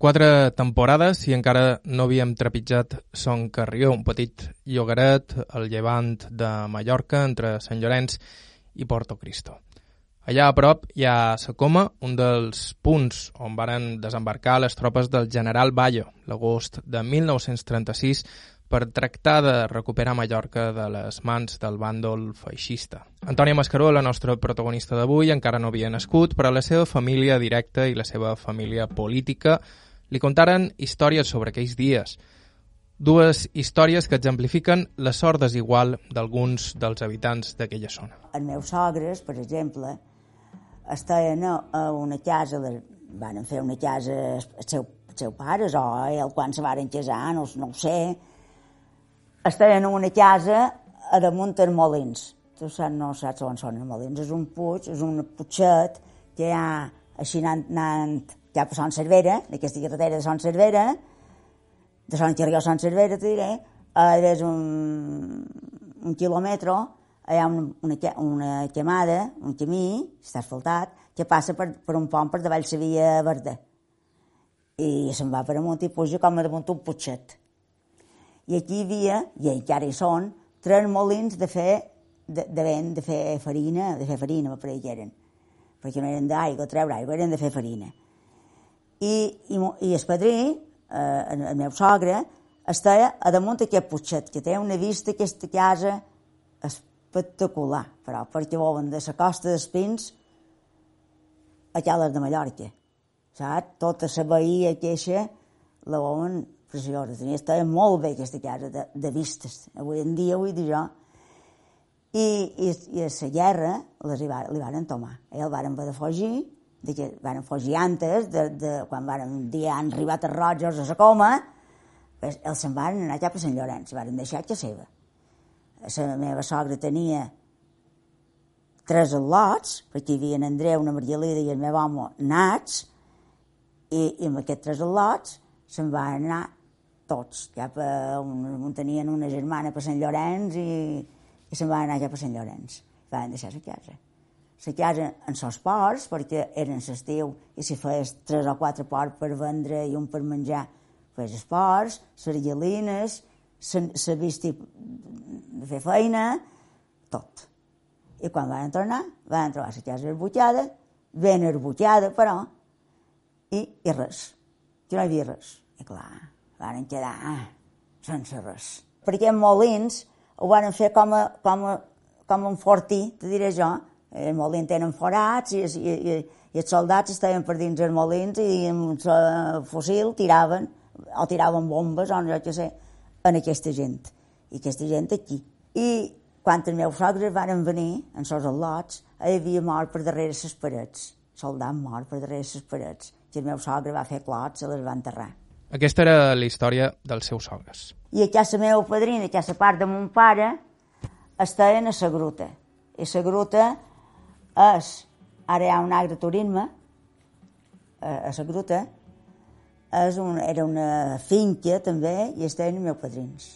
Quatre temporades i encara no havíem trepitjat Son Carrió, un petit llogaret al llevant de Mallorca entre Sant Llorenç i Porto Cristo. Allà a prop hi ha la Coma, un dels punts on varen desembarcar les tropes del general Bayo l'agost de 1936 per tractar de recuperar Mallorca de les mans del bàndol feixista. Antònia Mascaró, la nostra protagonista d'avui, encara no havia nascut, però la seva família directa i la seva família política li contaren històries sobre aquells dies. Dues històries que exemplifiquen la sort desigual d'alguns dels habitants d'aquella zona. Els meus sogres, per exemple, estaven a una casa, van fer una casa seus, seu pares o el quan se van casar, no, no ho sé, estaven en una casa a damunt dels molins. Tu saps, no saps on són els molins. És un puig, és un putxet que hi ha així anant, anant cap a Sant Cervera, d'aquesta carretera de Sant Cervera, de Sant Carrió a Sant Cervera, te diré, és un, un quilòmetre, hi ha una, una, una quemada, un camí, està asfaltat, que passa per, per un pont per davall la via verda. I se'n va per amunt i puja com damunt un putxet i aquí hi havia, i encara hi són, tres molins de fer, de, de vent, de fer farina, de fer farina, per que eren, perquè no eren d'aigua, treure aigua, eren de fer farina. I, i, i el padrí, eh, el, el meu sogre, estava a damunt d'aquest putxet, que té una vista aquesta casa espectacular, però perquè volen de la costa d'Espins a Cales de Mallorca. Saps? Tota la veïa queixa la volen preciosa. Tenia, estava molt bé aquesta casa de, de vistes. Avui en dia, vull dir jo. I, i, i a la guerra les hi, li van tomar. Eh? El van haver de fugir, de que van fugir antes, de, de, quan van un dia han arribat a Rogers a la coma, pues, els se'n van anar cap a Sant Llorenç, van deixar que seva. La meva sogra tenia tres al·lots, perquè hi havia en Andreu, una Marialida i el meu home nats, i, i amb aquests tres al·lots se'n van anar tots, cap a un, on tenien una germana per Sant Llorenç i, i se'n van anar cap a Sant Llorenç. Van deixar la casa. La casa en sos ports, perquè eren l'estiu i si feies tres o quatre ports per vendre i un per menjar, feies els ports, les galines, la visti de fer feina, tot. I quan van tornar, van trobar la casa arbutjada, ben arbutjada, però, i, i res. Que no hi havia res. I clar, van quedar ah, sense res. Perquè els molins ho van fer com, a, com, a, com un fortí, te diré jo. Els molins tenen forats i, i, i, i els soldats estaven per dins els molins i amb el fusil tiraven, o tiraven bombes o no jo què sé, en aquesta gent. I aquesta gent aquí. I quan els meus sogres van venir, en sos al·lots, hi havia mort per darrere les parets. Soldat mort per darrere les parets. I el meu sogre va fer clots i les va enterrar. Aquesta era la història dels seus sogres. I a casa meva padrina, a casa part de mon pare, estaven a la gruta. I la gruta és, ara hi ha un agroturisme, a, a la gruta, és un, era una finca també, i estaven els meus padrins.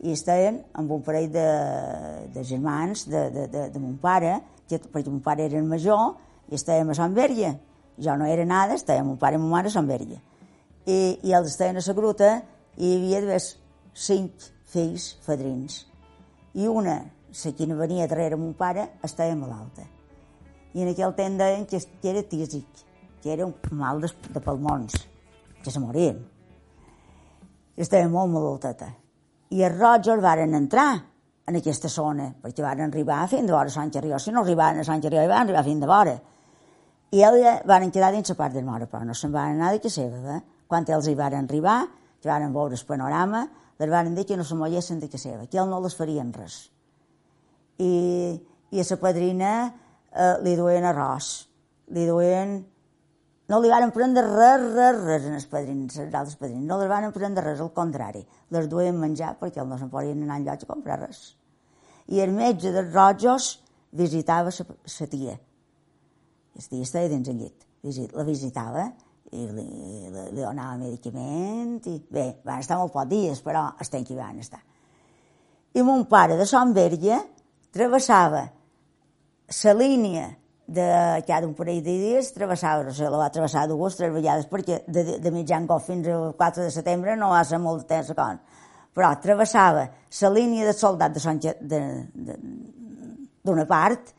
I estaven amb un parell de, de germans de, de, de, de mon pare, que, perquè mon pare era major, i estàvem a Sant Verge. Jo no era nada, estàvem mon pare i mon mare a Sant Verge i, i els estaven a la gruta i hi havia d'haver cinc fills fadrins. I una, la que venia darrere mon pare, estava malalta. I en aquell temps deien que, era tísic, que era un mal de, de pulmons, que se morien. Estava molt malalteta. I els Rogers varen entrar en aquesta zona, perquè van arribar fins de vora Sant Carrió. Si no arribaven a Sant Carrió, van arribar fins de vora. I ella van quedar dins la part del mort, però no se'n van anar de que seva. Eh? Quan els hi varen arribar, que varen veure el panorama, les varen dir que no se mollessin de que seva, que ell no les farien res. I, i a la padrina eh, li duien arròs, li duien... No li van prendre res, res, res en els padrins, els altres padrins. No les van prendre res, al contrari. Les duien menjar perquè no se'n podien anar enlloc a comprar res. I el metge dels rojos visitava la tia. El tia estava dins el llit. La visitava i li, li, li donava medicament i bé, van estar molt pocs dies, però estem que van estar. I mon pare de Sant Verge travessava la línia de cada un parell de dies travessava, o sigui, la va travessar dues, tres vegades, perquè de, de mitjan cop fins al 4 de setembre no va ser molt de temps a Però travessava la línia de soldat de d'una part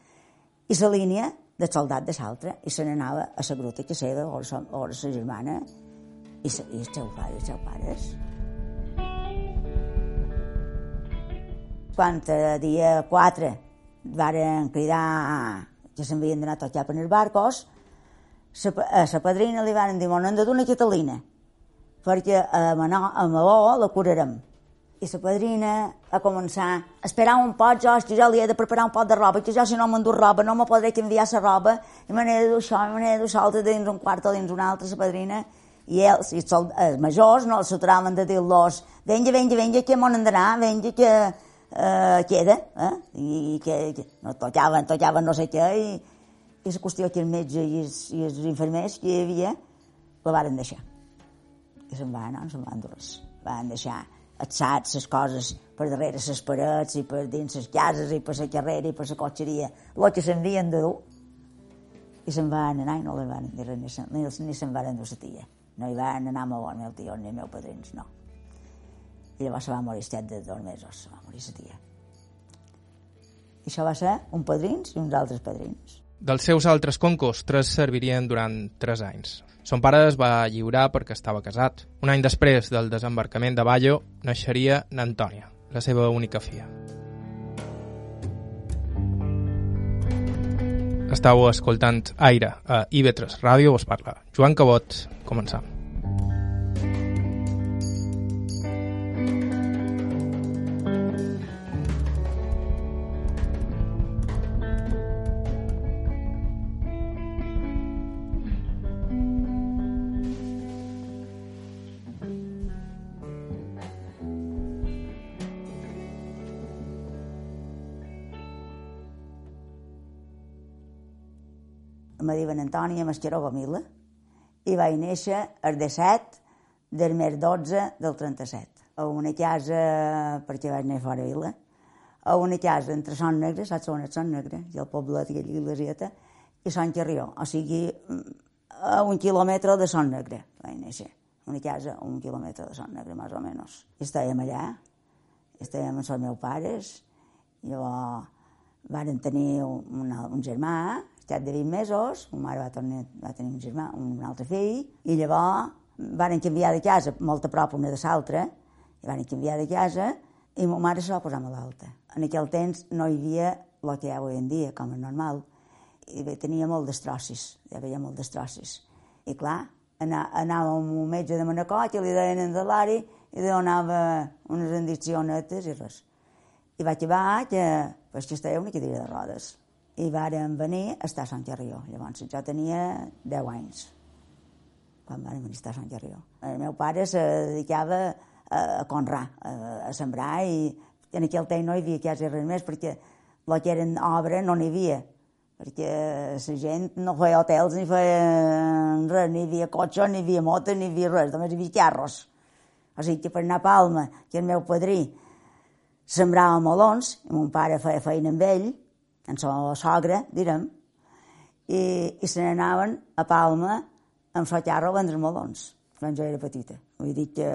i la línia de soldat de l'altra, i se n'anava a la gruta que seva, o o la germana, i, sa, i el seu pare, i els seus pares. Quan dia 4 varen cridar que s'havien d'anar a tocar per els barcos, a la padrina li van dir, m'han de una Catalina, perquè a Manó, a Maó la curarem. I la padrina a començar esperar un poc, jo, que jo li he de preparar un pot de roba, que jo si no m'endur roba no me podré canviar la roba, i me n'he de dur això, i me n'he de dur això, dins un quart o dins un altre, la padrina, i ells, i els, els majors, no els s'aturaven de dir-los, venga, venga, venga, que m'on han d'anar, venga, que eh, queda, eh? I que, que no tocaven, tocaven no sé què, i, i la qüestió que el metge i els, i els infermers que hi havia, la varen deixar. I se'n van, no, se'n van dur res. Van deixar alçats les coses per darrere les parets i per dins les cases i per la carrera i per la cotxeria, el que s'envien de dur. I se'n van anar i no li van dir res, ni, ni se'n van endur la tia. No hi van anar amb el meu tio ni el meu padrins, no. I llavors se va morir estat de dos mesos, se va morir la tia. I això va ser un padrins i uns altres padrins. Dels seus altres concos, tres servirien durant tres anys. Son pare es va lliurar perquè estava casat. Un any després del desembarcament de Ballo, naixeria n'Antònia, la seva única filla. Estau escoltant Aire a IB3 Ràdio, us parla Joan Cabot. Començam. Diuen Antònia Mascheró Gomila i vaig néixer el 17 del mes 12 del 37 a una casa, perquè vaig néixer fora vila, a una casa entre Son Negre, saps on és Son Negre, i el poblet i l'Iglesieta, i Sant Carrió, o sigui, a un quilòmetre de Son Negre vaig néixer. Una casa a un quilòmetre de Son Negre, més o menys. I estàvem allà, estàvem amb els meus pares, llavors varen tenir un, un germà, estat de 20 mesos, ma mare va, tornar, va tenir un germà, un altre fill, i llavors van canviar de casa molt a prop una de l'altra, i van canviar de casa, i ma mare se va posar malalta. En aquell temps no hi havia el que hi ha avui en dia, com és normal, i tenia molt d'estrossis, hi havia molt d'estrossis. I clar, anava amb un metge de Manacor, que li deien en de l'ari, i donava unes indicionetes i res. I vaig acabar que, pues, que estava una cadira de rodes i vàrem venir a estar a Sant Carrió. Llavors jo tenia 10 anys quan vàrem venir a estar a Sant Carrió. El meu pare se dedicava a, conrar, a, sembrar i en aquell temps no hi havia quasi res més perquè el que eren obra no n'hi havia perquè la gent no feia hotels ni feia res, ni hi havia cotxe, ni hi havia moto, ni hi havia res, només hi havia carros. O sigui que per anar a Palma, que el meu padrí sembrava melons, i mon pare feia feina amb ell, en la sogra, direm, i, i se n'anaven a Palma amb la carro a vendre melons, quan jo era petita. Vull dir que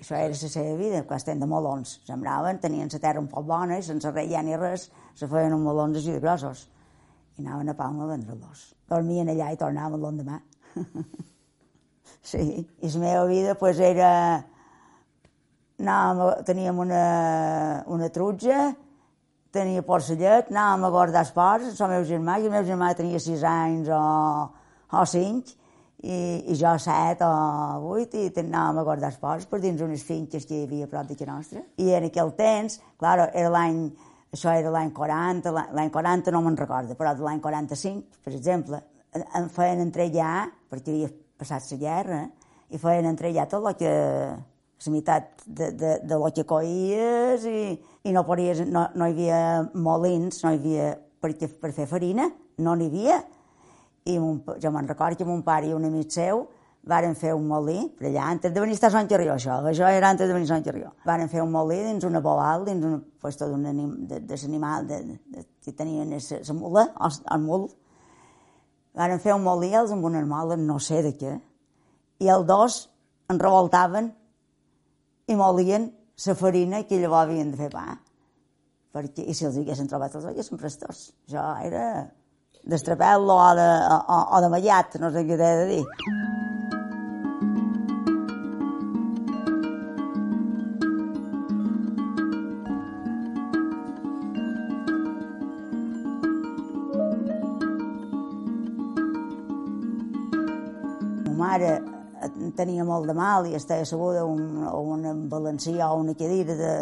això era la seva vida, quan estem de melons. Sembraven, tenien la terra un poc bona i sense reia ni res, se feien uns melons així de grossos. I anaven a Palma a vendre-los. Dormien allà i tornaven l'endemà. sí, i la meva vida pues, era... Anàvem, teníem una, una trutja tenia porcellet, anàvem a guardar esports, el meu germà, i el meu germà tenia sis anys o, o cinc, i, i jo set o vuit, i anàvem a guardar esports per dins unes finques que hi havia prop de casa nostra. I en aquell temps, clar, era l'any, això era l'any 40, l'any 40 no me'n recordo, però de l'any 45, per exemple, em feien entrellar, perquè havia passat la guerra, i feien entrellar tot el que la meitat de, de, de lo que coies i, i no, podies, no, no hi havia molins, no hi havia per, per fer farina, no n'hi havia. I mon, jo me'n recordo que mon pare i un amic seu varen fer un molí, per allà, antes de venir a Sant Carrió, això, això era antes de venir a Sant Carrió. Varen fer un molí dins una boal, dins una puesto d'un anim, de, de l'animal, de, de, que tenien la mula, el, el mul, van fer un molí ells amb unes moles, no sé de què, i els dos en revoltaven i molien la farina que llavors havien de fer pa. Perquè, I si els haguessin trobat els haguessin prestos. Això era d'estrapel·lo o de, o, o de mallat, no sé què t'he de dir. Tenia molt de mal i estava asseguda a un, a una balancia o una cadira de,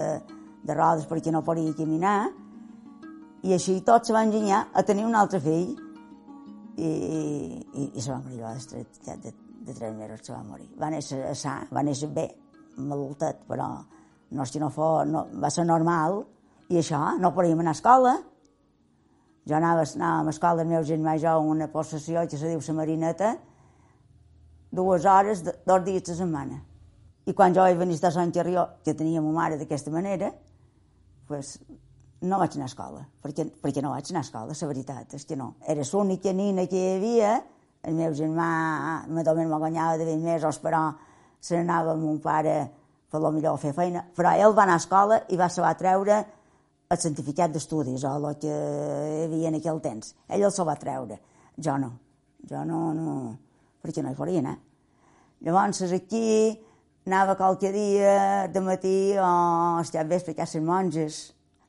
de rodes perquè no podia caminar i així tot se va enginyar a tenir un altre fill i, i, i se va morir de, de, de, tres mesos se va morir. Va néixer sa, va néixer bé, malaltet, però no, si no, fos, no, va ser normal i això, no podíem anar a escola. Jo anava, anava a escola, el meu germà i jo, una possessió que se diu la Marineta, dues hores, de, dos dies a setmana. I quan jo vaig venir a Sant Carrió, que tenia ma mare d'aquesta manera, pues, no vaig anar a escola, perquè, perquè no vaig anar a escola, la veritat és que no. Era l'única nina que hi havia, el meu germà, me només me guanyava de 20 mesos, però se n'anava amb un pare per lo millor a fer feina, però ell va anar a escola i va saber treure el certificat d'estudis, o el que hi havia en aquell temps. Ell el se va treure, jo no. Jo no, no, perquè no hi podia anar. Llavors, aquí anava qualque dia de matí o estar bé explicar les monges.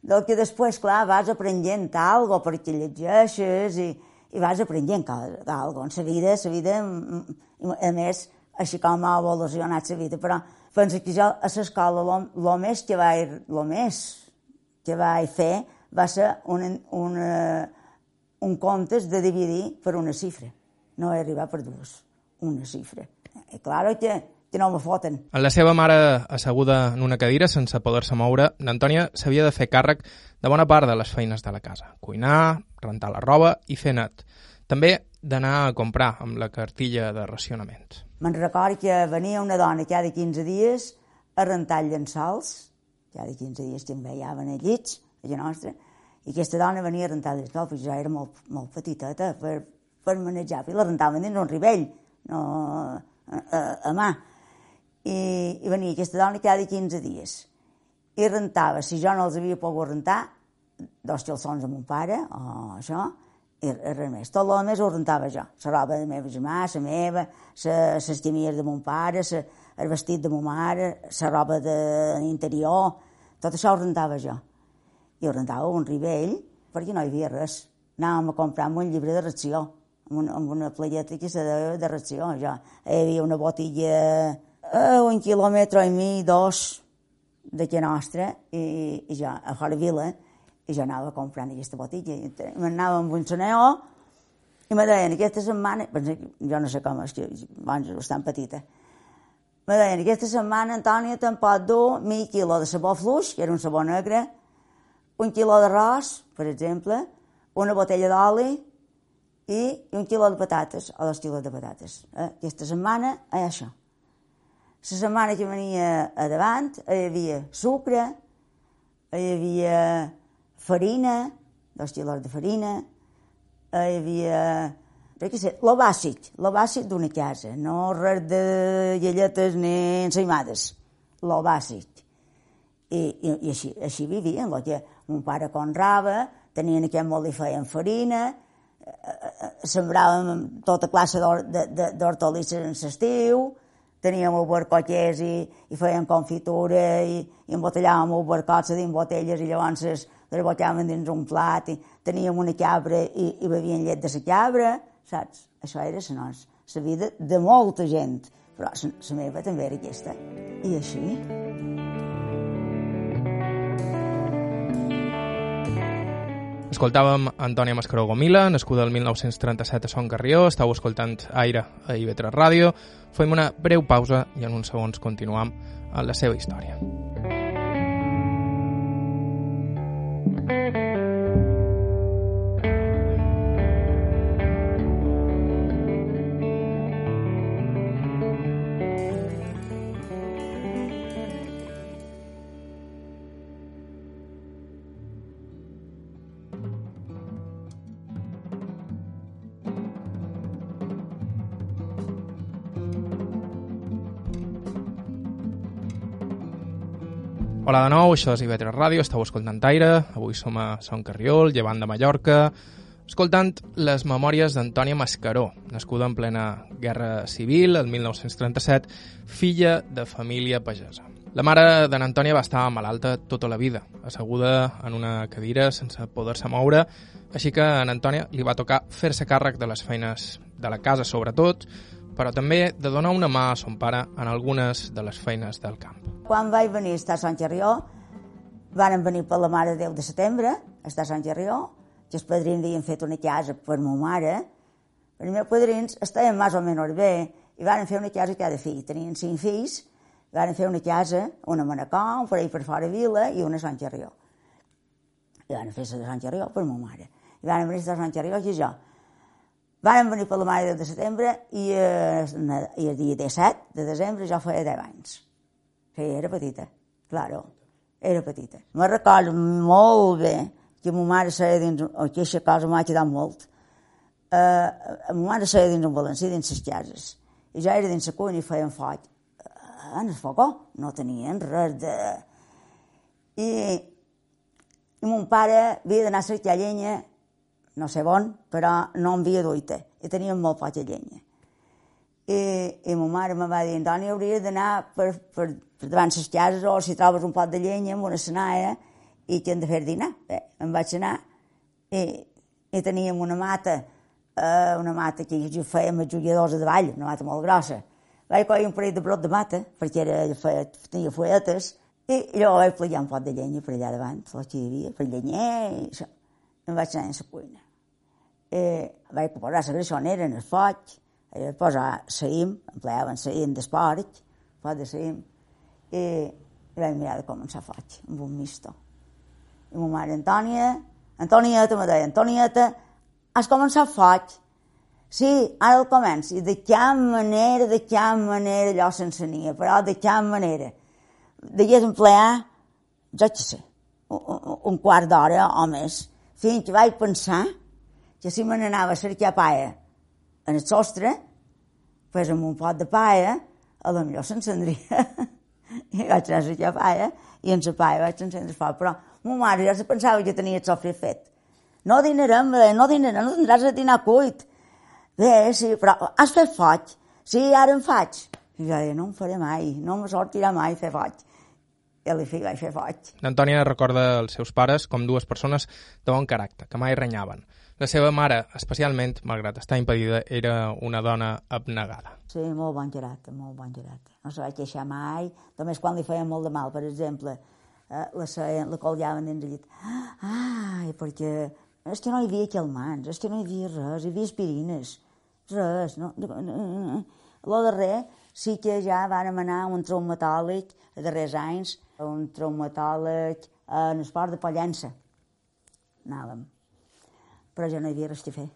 Del que després, clar, vas aprenent algo perquè llegeixes i, i vas aprenent algo. En la vida, la vida, a més, així com ha evolucionat la vida, però penso que jo a l'escola el més que vaig, lo més que vaig fer va ser un, un, un comptes de dividir per una xifra. No he arribat per dues una xifra. I clar que, que no me foten. En la seva mare asseguda en una cadira sense poder-se moure, l'Antònia s'havia de fer càrrec de bona part de les feines de la casa. Cuinar, rentar la roba i fer net. També d'anar a comprar amb la cartilla de racionaments. Me'n record que venia una dona cada 15 dies a rentar llençols, cada 15 dies que em veiaven a llits, a la nostra, i aquesta dona venia a rentar llençols, perquè jo era molt, molt petiteta per, per manejar, i la rentaven dins un ribell, no, a, a mà. I, I venia aquesta dona cada 15 dies. I rentava, si jo no els havia pogut rentar, dos calçons amb un pare, o això, i res més. Tot el més ho rentava jo. La roba de meva germà, la meva, les camies de mon pare, sa, el vestit de mon mare, la roba d'interior, tot això ho rentava jo. I ho rentava un ribell, perquè no hi havia res. Anàvem a comprar un llibre de ració amb una, amb una playeta que se de, de ració, ja. Hi havia una botilla a un quilòmetre i mig, dos, de que nostra, i, i a fora vila, i jo anava comprant aquesta botella. I m'anava amb un soneo, i me deien, aquesta setmana, jo no sé com, és que abans bastant petita, me deien, aquesta setmana, Antònia, te'n pot dur mig quilo de sabó fluix, que era un sabó negre, un quilo d'arròs, per exemple, una botella d'oli, i un quilo de patates, o dos quilos de patates. Eh? Aquesta setmana, eh, això. La setmana que venia a davant hi havia sucre, hi havia farina, dos quilos de farina, hi havia què sé, lo bàsic, lo bàsic d'una casa, no res de llegetes ni ensaïmades, lo bàsic. I, i, i així, així vivien, lo que un pare conrava, tenien aquest molt i feien farina, sembràvem tota classe d'hortalisses en l'estiu, teníem barcoquers i, i fèiem confitura i, i embotellàvem barcots dins botelles i llavors les, botellàvem dins un plat i teníem una cabra i, i bevien llet de la cabra, saps? Això era la nostra, la vida de molta gent, però la meva també era aquesta. I així... Escoltàvem Antònia Mascaró Gomila, nascuda el 1937 a Son Carrió, estàu escoltant Aire a Ivetra Ràdio. Fem una breu pausa i en uns segons continuam amb la seva història. Hola de nou, això és IB3 Ràdio, esteu escoltant Aire, avui som a Son Carriol, llevant de Mallorca, escoltant les memòries d'Antònia Mascaró, nascuda en plena Guerra Civil, el 1937, filla de família pagesa. La mare d'en Antònia va estar malalta tota la vida, asseguda en una cadira sense poder-se moure, així que a Antònia li va tocar fer-se càrrec de les feines de la casa sobretot, però també de donar una mà a son pare en algunes de les feines del camp. Quan vaig venir a estar a Sant Gerrió, van venir per la Mare de Déu de setembre, a estar a Sant Gerrió, que els padrins havien fet una casa per ma mare, els meus padrins estaven més o menys bé, i van fer una casa cada fill. Tenien cinc fills, van fer una casa, una a Manacor, un parell per fora Vila i una a Sant Gerrió. I van fer la de Sant Gerrió per ma mare. I van venir a Sant Gerrió i jo. Van venir per la Mare de setembre i, eh, i el dia 17 de desembre jo feia 10 anys. Sí, era petita, claro, era petita. Me recordo molt bé que ma mare seia dins, o que aquesta cosa m'ha quedat molt. Uh, ma mare seia dins un balancí, dins les cases, i ja era dins la cuina i feien foc. Uh, en el fogó, no tenien res de... I, i mon pare havia d'anar a cercar llenya no sé on, però no en havia duita, i teníem molt poca llenya. I, i ma mare me va dir, Antoni, hauries d'anar per, per, per davant les cases o si trobes un pot de llenya amb una senaia i que hem de fer dinar. Bé, em vaig anar i, i teníem una mata, eh, una mata que jo fèiem a jugadors de ball, una mata molt grossa. Vaig coure un parell de brot de mata, perquè era, feia, tenia fulletes, i, llavors vaig plegar un pot de llenya per allà davant, el que hi havia, per llenyer, i això. Em vaig anar a la cuina eh, vaig posar la greixonera en el foc, vaig posar saïm, empleaven saïm d'esport, pot de saïm, i, vaig mirar de començar foc, amb un misto. I ma mare, Antònia, Antonieta, me deia, Antonieta, has començat foc. Sí, ara el començo. I de cap manera, de cap manera allò s'ensenia, però de cap manera. Degués emplear, jo què sé, un, un quart d'hora o més, fins que vaig pensar que si me n'anava a cercar paia en el sostre, pues amb un pot de paia, a lo millor s'encendria. I vaig anar a cercar paia, i en la paia vaig encendre foc. Però ma mare ja se pensava que tenia el sofre fet. No dinarem, no dinarem, no tindràs a dinar cuit. Bé, sí, però has fet foc? Sí, ara en faig. I jo deia, no em faré mai, no me sortirà mai fer foc. I fi vaig fer foc. L'Antònia recorda els seus pares com dues persones de bon caràcter, que mai renyaven. La seva mare, especialment, malgrat estar impedida, era una dona abnegada. Sí, molt bon gerat, molt bon gerat. No se va queixar mai, només quan li feia molt de mal, per exemple, eh, la, seien, la colgaven dins el llit. Ai, perquè és que no hi havia calmants, és que no hi havia res, hi havia aspirines, res. No, no, no, no. Lo darrer sí que ja van anar un traumatòleg, a darrers anys, un traumatòleg en esport de Pollença. Anàvem però ja no hi havia res a fer.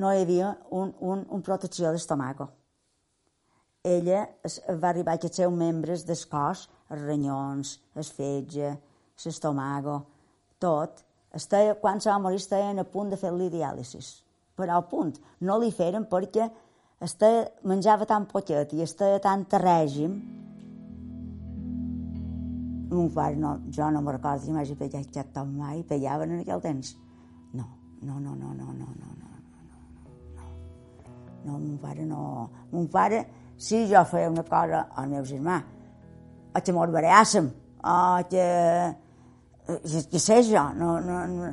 No hi havia un, un, un protecció d'estomaco. Ella es, va arribar a ser membres del cos, els ranyons, el fetge, l'estomago, tot. Estava, quan se va morir estaven a punt de fer-li diàlisis. Però al punt. No li feren perquè estava, menjava tan poquet i estava tant a règim mon pare, no, jo no me recordo si m'hagi pegat tot mai, pegaven en aquell temps. No, no, no, no, no, no, no, no, no, no. No, mon pare no. Mon pare, si jo feia una cosa al meu germà, o que m'orbaràssim, o que... Què sé jo, no, no, no.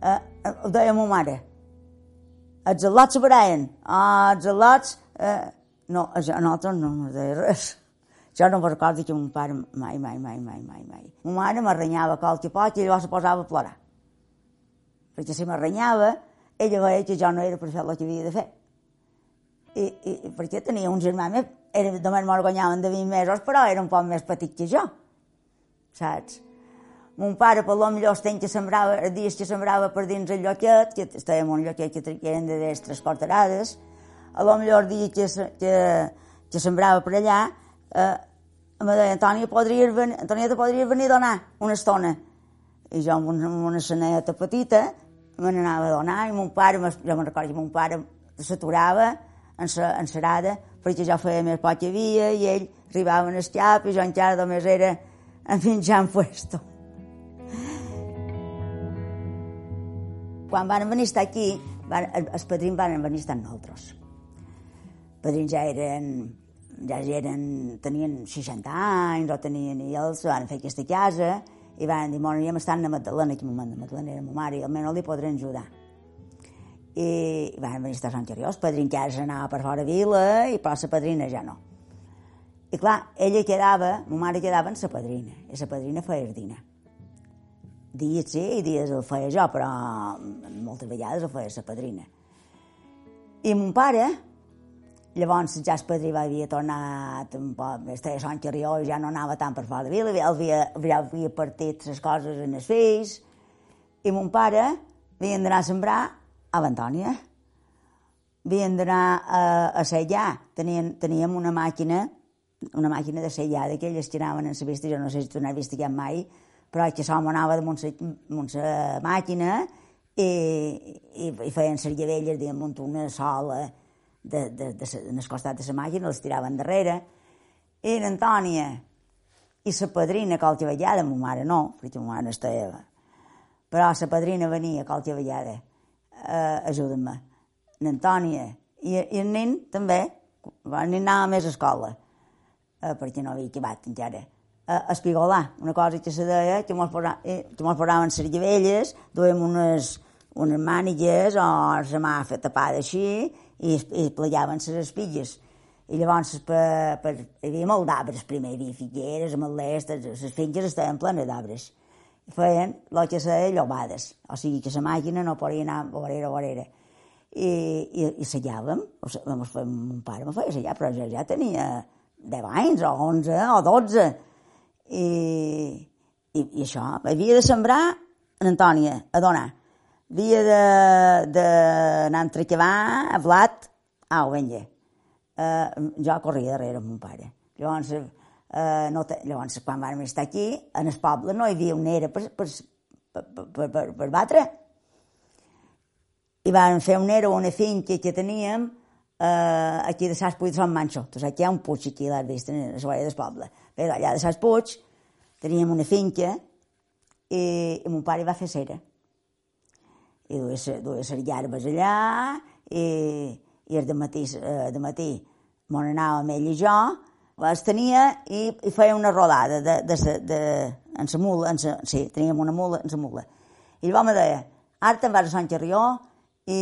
Eh, ho deia ma mare. Els al·lots se baraien, els al·lots... Eh, no, a nosaltres no me deia res. Jo no recordo que mon pare mai, mai, mai, mai, mai, mai. Ma mare m'arrenyava qualque pot i llavors se posava a plorar perquè si m'arrenyava, ella veia que jo no era per fer el que havia de fer. I, i perquè tenia un germà més, era, només m'organyaven de 20 mesos, però era un poc més petit que jo, saps? Mon pare, per lo millor, els que sembrava, els dies que sembrava per dins el lloquet, que estàvem un lloquet que, eren de les tres quarterades, a lo millor dia que, que, que sembrava per allà, eh, em deia, Antònia, podries venir, Antònia, te podries venir a donar una estona? I jo amb una, amb una seneta petita me n'anava a donar i mon pare, jo me'n recordo mon pare s'aturava en sa, en serada perquè jo feia més poc que havia i ell arribava en el cap i jo encara només era fin, ja en puesto. Quan van venir a estar aquí, van, els padrins van venir a estar nosaltres. Els padrins ja eren, ja eren, tenien 60 anys o tenien, i ells van fer aquesta casa i van dir, bueno, ja m'estan a Magdalena, aquí moment de Magdalena era ma mare, i almenys li podrem ajudar. I, i van venir a estar a el padrin ja s'anava per fora vila, i la padrina ja no. I clar, ella quedava, ma mare quedava amb la padrina, i la padrina feia el dinar dies sí i dies el feia jo, però moltes vegades el feia la padrina. I mon pare, llavors ja el padrí va havia tornat un poc, estava a Sant Carrió ja no anava tant per fora de vila, havia, havia, havia partit les coses en els fills, i mon pare havien d'anar a sembrar a l'Antònia. Havien d'anar a, a sellar. Tenien, teníem una màquina, una màquina de sellar d'aquelles que anaven en la vista, jo no sé si tu n'has vist aquest mai, però que som anava damunt la màquina i, i, i feien les llavelles damunt una sola de, de, de, de, en costat de la màquina, les tiraven darrere. I l'Antònia i la padrina qualque vegada, ma mare no, perquè ma mare no estava, però la padrina venia qualque vegada, eh, ajuda'm-me. L'Antònia i, i el nen també, el nen anava més a escola, eh, perquè no havia acabat encara a espigolar, una cosa que se deia que mos, posa, eh, que mos posaven les llavelles, duem unes, unes mànigues o la mà tapada així i, i plegaven les espilles. I llavors per, per, hi havia molt d'arbres primer, hi havia figueres, ametlestes, les finques estaven plenes d'arbres. Feien el que se llobades, o sigui que la màquina no podia anar vorera vorera. I, i, i sellàvem, o sigui, mon pare me feia sellar, però jo ja tenia 10 anys o 11 o 12 i, i, i això, havia de sembrar en Antònia, a donar. Havia d'anar a entrecavar, a blat, au, vinga. Uh, jo corria darrere amb mon pare. Llavors, uh, no te, llavors, quan vam estar aquí, en el poble no hi havia una era per, per, per, per, per, per batre. I vam fer una era, una finca que teníem uh, aquí de Sants Puig de Sant Manxo. Tu saps que hi ha un puig aquí, l'has vist, en la vora del poble. Bé, allà de Sants Puig teníem una finca i, i mon pare va fer cera. I duia, duia les llarbes allà i, i el de matí, eh, de matí m'on anàvem ell i jo, les tenia i, i feia una rodada de, de, de, de, en la mula, en sa, sí, teníem una mula en la mula. I llavors me deia, ara te'n vas a Sant Carrió i,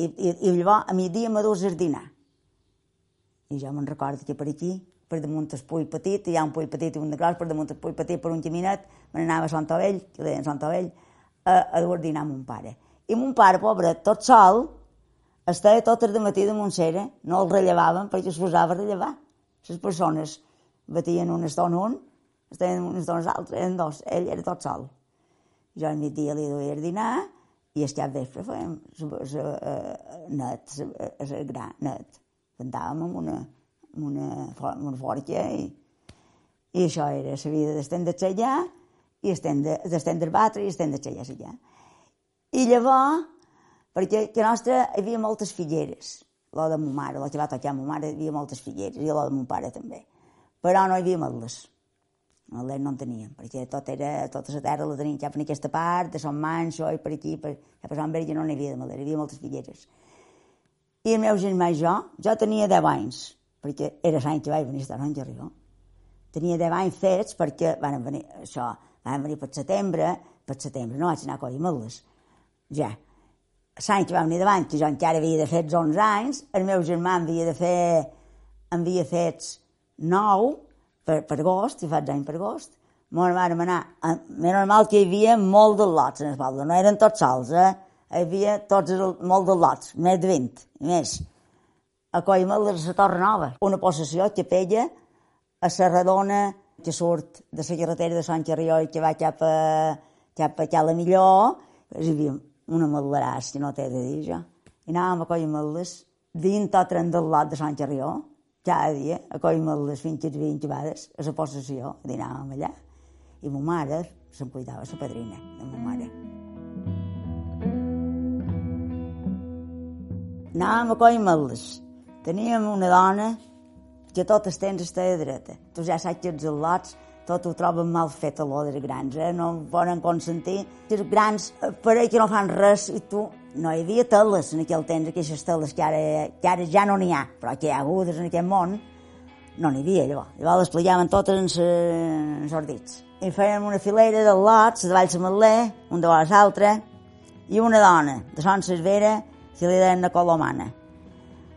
i, i, i llavors a migdia me dus a dinar. I jo me'n recordo que per aquí per damunt el pull petit, hi ha un pull petit i un de gros, per damunt el pull petit per un caminet, me n'anava a Sant Ovell, que deien Sant Ovell, a, a dur dinar amb mon pare. I mon pare, pobre, tot sol, estava tot el matí de Montsera, no el rellevaven perquè es posava a rellevar. Les persones batien una estona un, estaven una estona eren dos, ell era tot sol. Jo al migdia li duia el dinar i el cap vespre fèiem net, el gra net. Cantàvem amb una, una, una forca i, i això era la vida d'estendre xallar i d'estendre batre i estendre xallar allà. I llavors, perquè que nostra hi havia moltes figueres, la de ma mare, la que va tocar ma mare, hi havia moltes figueres, i la de mon pare també. Però no hi havia metles. Metles no en teníem, perquè tot era, tota la terra la teníem cap en aquesta part, de Sant Manso i per aquí, per, cap a Sant Verge no n'hi havia de metles, hi havia moltes figueres. I el meu germà i jo, jo tenia 10 anys, perquè era l'any que vaig venir a estar a Gerrió. Tenia 10 anys fets perquè van venir, això, van venir per setembre, per setembre no vaig anar a collir meldes. Ja. L'any que va venir davant, que jo encara havia de fer 11 anys, el meu germà havia de fer, havia fet 9 per, per agost, i faig any per agost. Molt vam anar, més normal que hi havia molt de lots en el poble, no eren tots sols, eh? Hi havia tots el, molt de lots, més de 20, més a Coimel de la Torre Nova, una possessió que pella a la redona que surt de la carretera de Sant Carrió i que va cap a, cap a Cala Millor, hi havia una maldaràs, que no t'he de dir jo. I anàvem a Coimeldes, dins o tren del lot de Sant Carrió, cada dia, a Coimeldes fins a 20 vegades, a la possessió, i anàvem allà. I ma mare se'n cuidava, la padrina de ma mare. Anàvem a Coimeldes, Teníem una dona que tot el temps estava dreta. Tu ja saps que els al·lots tot ho troben mal fet a lo dels grans, eh? no poden consentir. Els grans eh, pareix que no fan res i tu... No hi havia teles en aquell temps, aquestes teles que ara, que ara ja no n'hi ha, però que hi ha hagudes en aquest món, no n'hi havia, llavors. Llavors les plegaven totes en els dits. I feien una filera de lots, de Valls Matler, un de l'altre, i una dona de Son Cervera, que li deien la Colomana,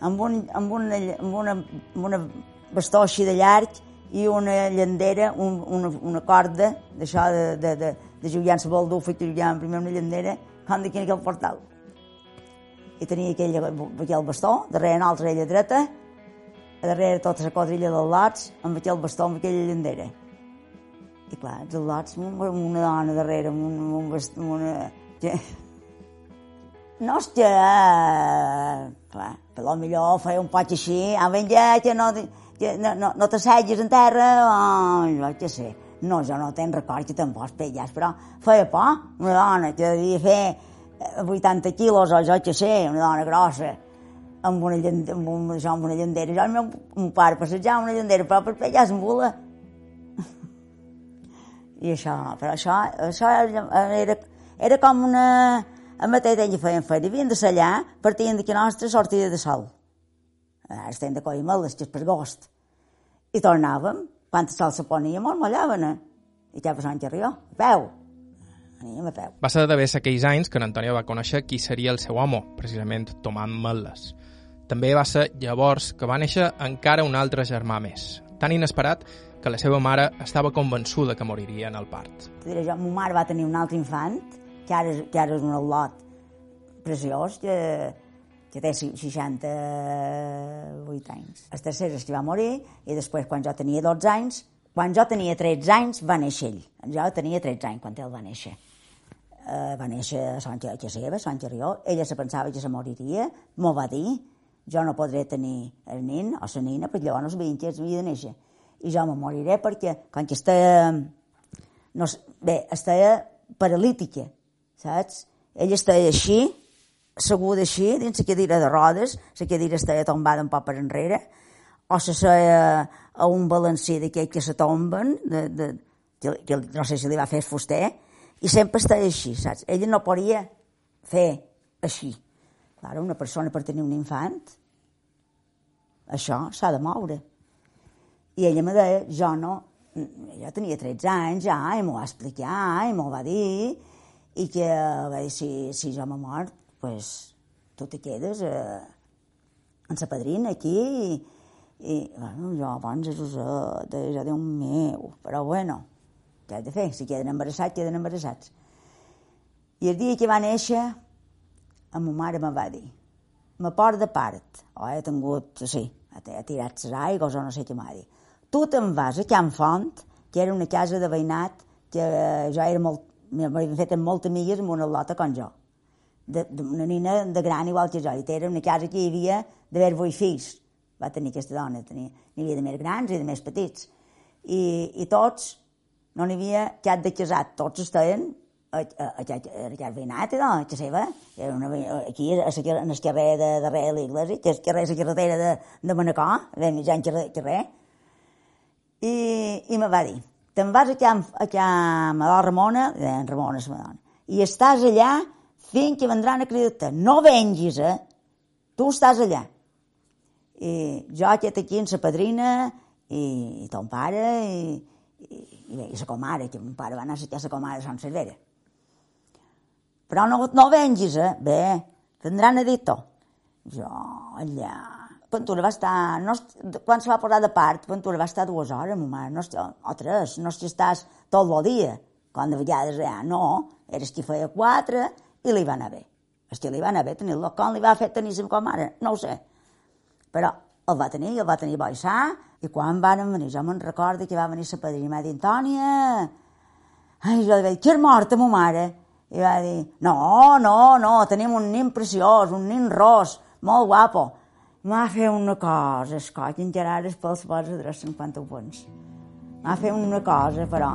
amb, un, amb, una, amb, una, amb una bastó així de llarg i una llandera, un, una, una corda d'això de, de, de, de la baldufa i jugar primer una llandera, com d'aquí en aquell portal. I tenia aquell, aquell bastó, darrere nosaltres ella dreta, a darrere tota la quadrilla dels lots, amb aquell bastó, amb aquella llandera. I clar, els lots, una dona darrere, amb, un, amb, un bastó, amb una... No que... Clar, però millor feia un poc així, a que no no, no, no t'asseguis en terra, oh, jo què sé. No, jo no tenc record que tampoc pelles, però feia por, una dona que devia fer 80 eh, quilos o jo què sé, una dona grossa, amb una, amb un, això, amb una llandera. Jo el meu, meu pare passejar una llandera, però per pellar en bula. I això, però això, això era, era com una... A mateix ella feien feina, havien de sellar, partien d'aquí nostra sortida de sol. Ara estem de Coimeles, que és per agost. I tornàvem, quan el sol se ponia molt mollaven, eh? I què passava en Rió? A peu. Aníem a peu. Va ser d'haver aquells anys que en Antonio va conèixer qui seria el seu home, precisament Tomàs Meles. També va ser llavors que va néixer encara un altre germà més, tan inesperat que la seva mare estava convençuda que moriria en el part. Diré jo, ma mare va tenir un altre infant, que ara, que ara és un al·lot preciós, que que té 68 anys. El tercer és que va morir i després, quan jo tenia 12 anys, quan jo tenia 13 anys, va néixer ell. Jo tenia 13 anys quan ell va néixer. Uh, va néixer a Sant Gerrió, seva, Sant Gerrió. Ella se pensava que se moriria, m'ho va dir. Jo no podré tenir el nin o la nina, perquè llavors sabia que havia de néixer. I jo me moriré perquè, quan que estava... No, bé, estava paralítica, saps? Ella estava així, asseguda així, dins la cadira de rodes, la cadira estava tombada un poc per enrere, o se seia a un balancí d'aquell que se tomben, de, de, que no sé si li va fer fuster, i sempre estava així, saps? Ella no podia fer així. Clar, una persona per tenir un infant, això s'ha de moure. I ella me deia, jo no, jo tenia 13 anys ja, i m'ho va explicar, i m'ho va dir, i que va dir, si, si jo m'he mort, pues, tu te quedes eh, en sa padrina aquí i, i bueno, jo abans és usat, ja Déu meu, però bueno, què has de fer? Si queden embarassats, queden embarassats. I el dia que va néixer, a ma mare me va dir, me por de part, o he tingut, sí, ha tirat les aigües o no sé què m'ha dit. Tu te'n vas a Can Font, que era una casa de veïnat que jo era molt, m'havien fet moltes amigues amb una lota com jo d'una nina de gran igual que jo. I era una casa que hi havia d'haver vuit fills. Va tenir aquesta dona. Tenia, n'hi havia de més grans i de més petits. I, i tots, no n'hi havia cap de casat. Tots estaven aquest veïnat, no? a seva. Era una, aquí, a, a, en el carrer de darrere de l'església, que és carrer, la carretera de, de Manacor, vam mitjan carrer, carrer. I, i me va dir, te'n vas a Can, a Madó Ramona, en Ramona és Madonna, i estàs allà fins que vendran a cridar-te. No vengis, eh? Tu estàs allà. I jo aquest aquí en sa padrina i, i ton pare i, i, i i sa comare, que mon pare va anar a sa comare de Sant Cervera. Però no, no vengis, eh? Bé, vendran a dir-t'ho. Jo, allà... Ventura va estar... No, quan se va posar de part, Ventura va estar dues hores, ma mare, no, o tres, no si estàs tot el dia. Quan de vegades ja no, eres qui feia quatre i li va anar bé. És que li va anar bé tenir-lo. Com li va fer tenir com ara? No ho sé. Però el va tenir, el va tenir bo i quan van venir, jo me'n recordo que va venir la padrina i m'ha dit, Antònia, ai, jo li vaig dir, que és morta, ma mare? I va dir, no, no, no, tenim un nin preciós, un nin ros, molt guapo. M'ha fet una cosa, escoll, encara ara els pels adrecen quan ho pons. M'ha fet una cosa, però...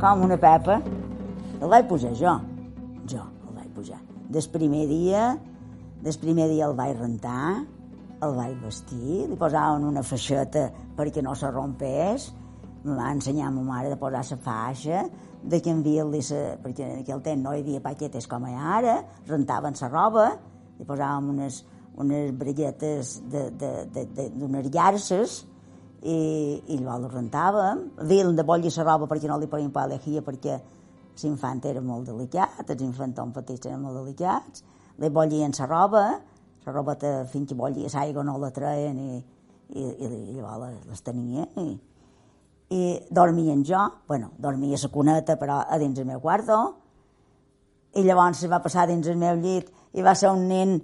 com una pepa, el vaig posar jo. Jo el vaig posar. Des primer dia Des primer dia el vaig rentar, el vaig vestir, li posaven una feixeta perquè no se rompés, me va ensenyar a ma mare de posar la faixa, de canviar-li sa... perquè en aquell temps no hi havia paquetes com hi ha ara, rentaven la roba, li posàvem unes, unes brilletes d'unes llarces i, i llavors ho rentàvem. Havien de bollir la roba perquè no li podien pagar l'egia perquè l'infant era molt delicat, els infantons petits eren molt delicats, li bollien la roba, la roba fins que bollia l'aigua no la treien i, i, i, llavors les tenia i, i dormia jo, bueno, dormia la cuneta però a dins el meu quarto i llavors se va passar dins el meu llit i va ser un nen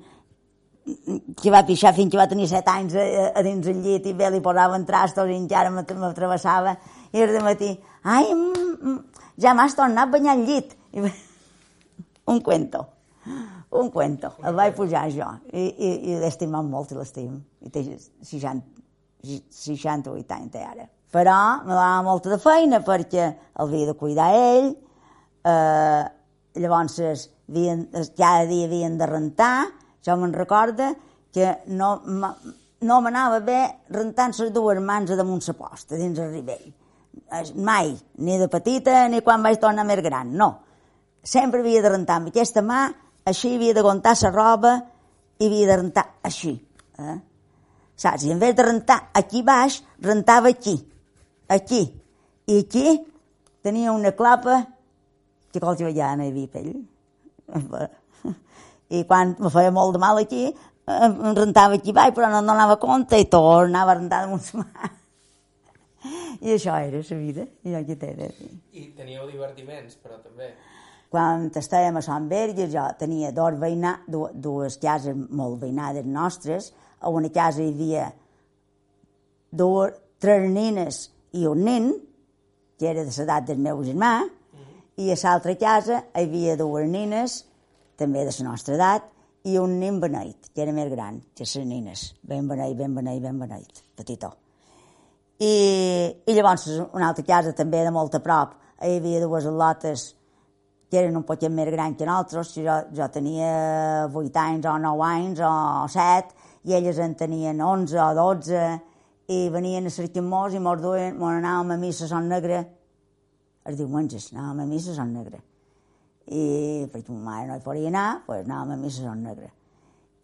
que va pixar fins que va tenir set anys a, a dins el llit i bé li posaven trastos i encara m'atravessava i de matí, ai, mm, mm, ja m'has tornat a banyar el llit. I, un cuento un cuento. El vaig pujar jo i, i, i l'he estimat molt i l'estim. I té 60, 68 anys té ara. Però me dava molta de feina perquè el havia de cuidar ell, eh, llavors havien, cada dia havien de rentar, jo me'n recorda que no, no m'anava bé rentant les dues mans damunt la posta, dins el ribell. Mai, ni de petita ni quan vaig tornar més gran, no. Sempre havia de rentar amb aquesta mà així havia de contar la roba i havia de rentar així. Eh? Saps? I en vez de rentar aquí baix, rentava aquí, aquí. I aquí tenia una clapa que qualsevol ja no hi havia pell. I quan me feia molt de mal aquí, em rentava aquí baix, però no, no anava a compte i tornava a rentar damunt la mà. I això era la vida, i aquí era. I teníeu divertiments, però també. Quan estàvem a Sant Berge, jo tenia dos veïna, dues cases molt veïnades nostres. A una casa hi havia dues, tres nines i un nen, que era de l'edat del meu germà, i a l'altra casa hi havia dues nines, també de la nostra edat, i un nen beneit, que era més gran que les nines. Ben beneit, ben beneit, ben beneit, petitó. I, I llavors, una altra casa també de molt a prop, hi havia dues lotes que eren un poquet més grans que nosaltres, jo, jo tenia 8 anys o 9 anys o 7, i elles en tenien 11 o 12, i venien a cercar-nos i mos duien, mos anàvem a missa a Son Negre, els diumenges, anàvem a missa a Son Negre. I perquè ma mare no hi podia anar, doncs anàvem a missa a Son Negre.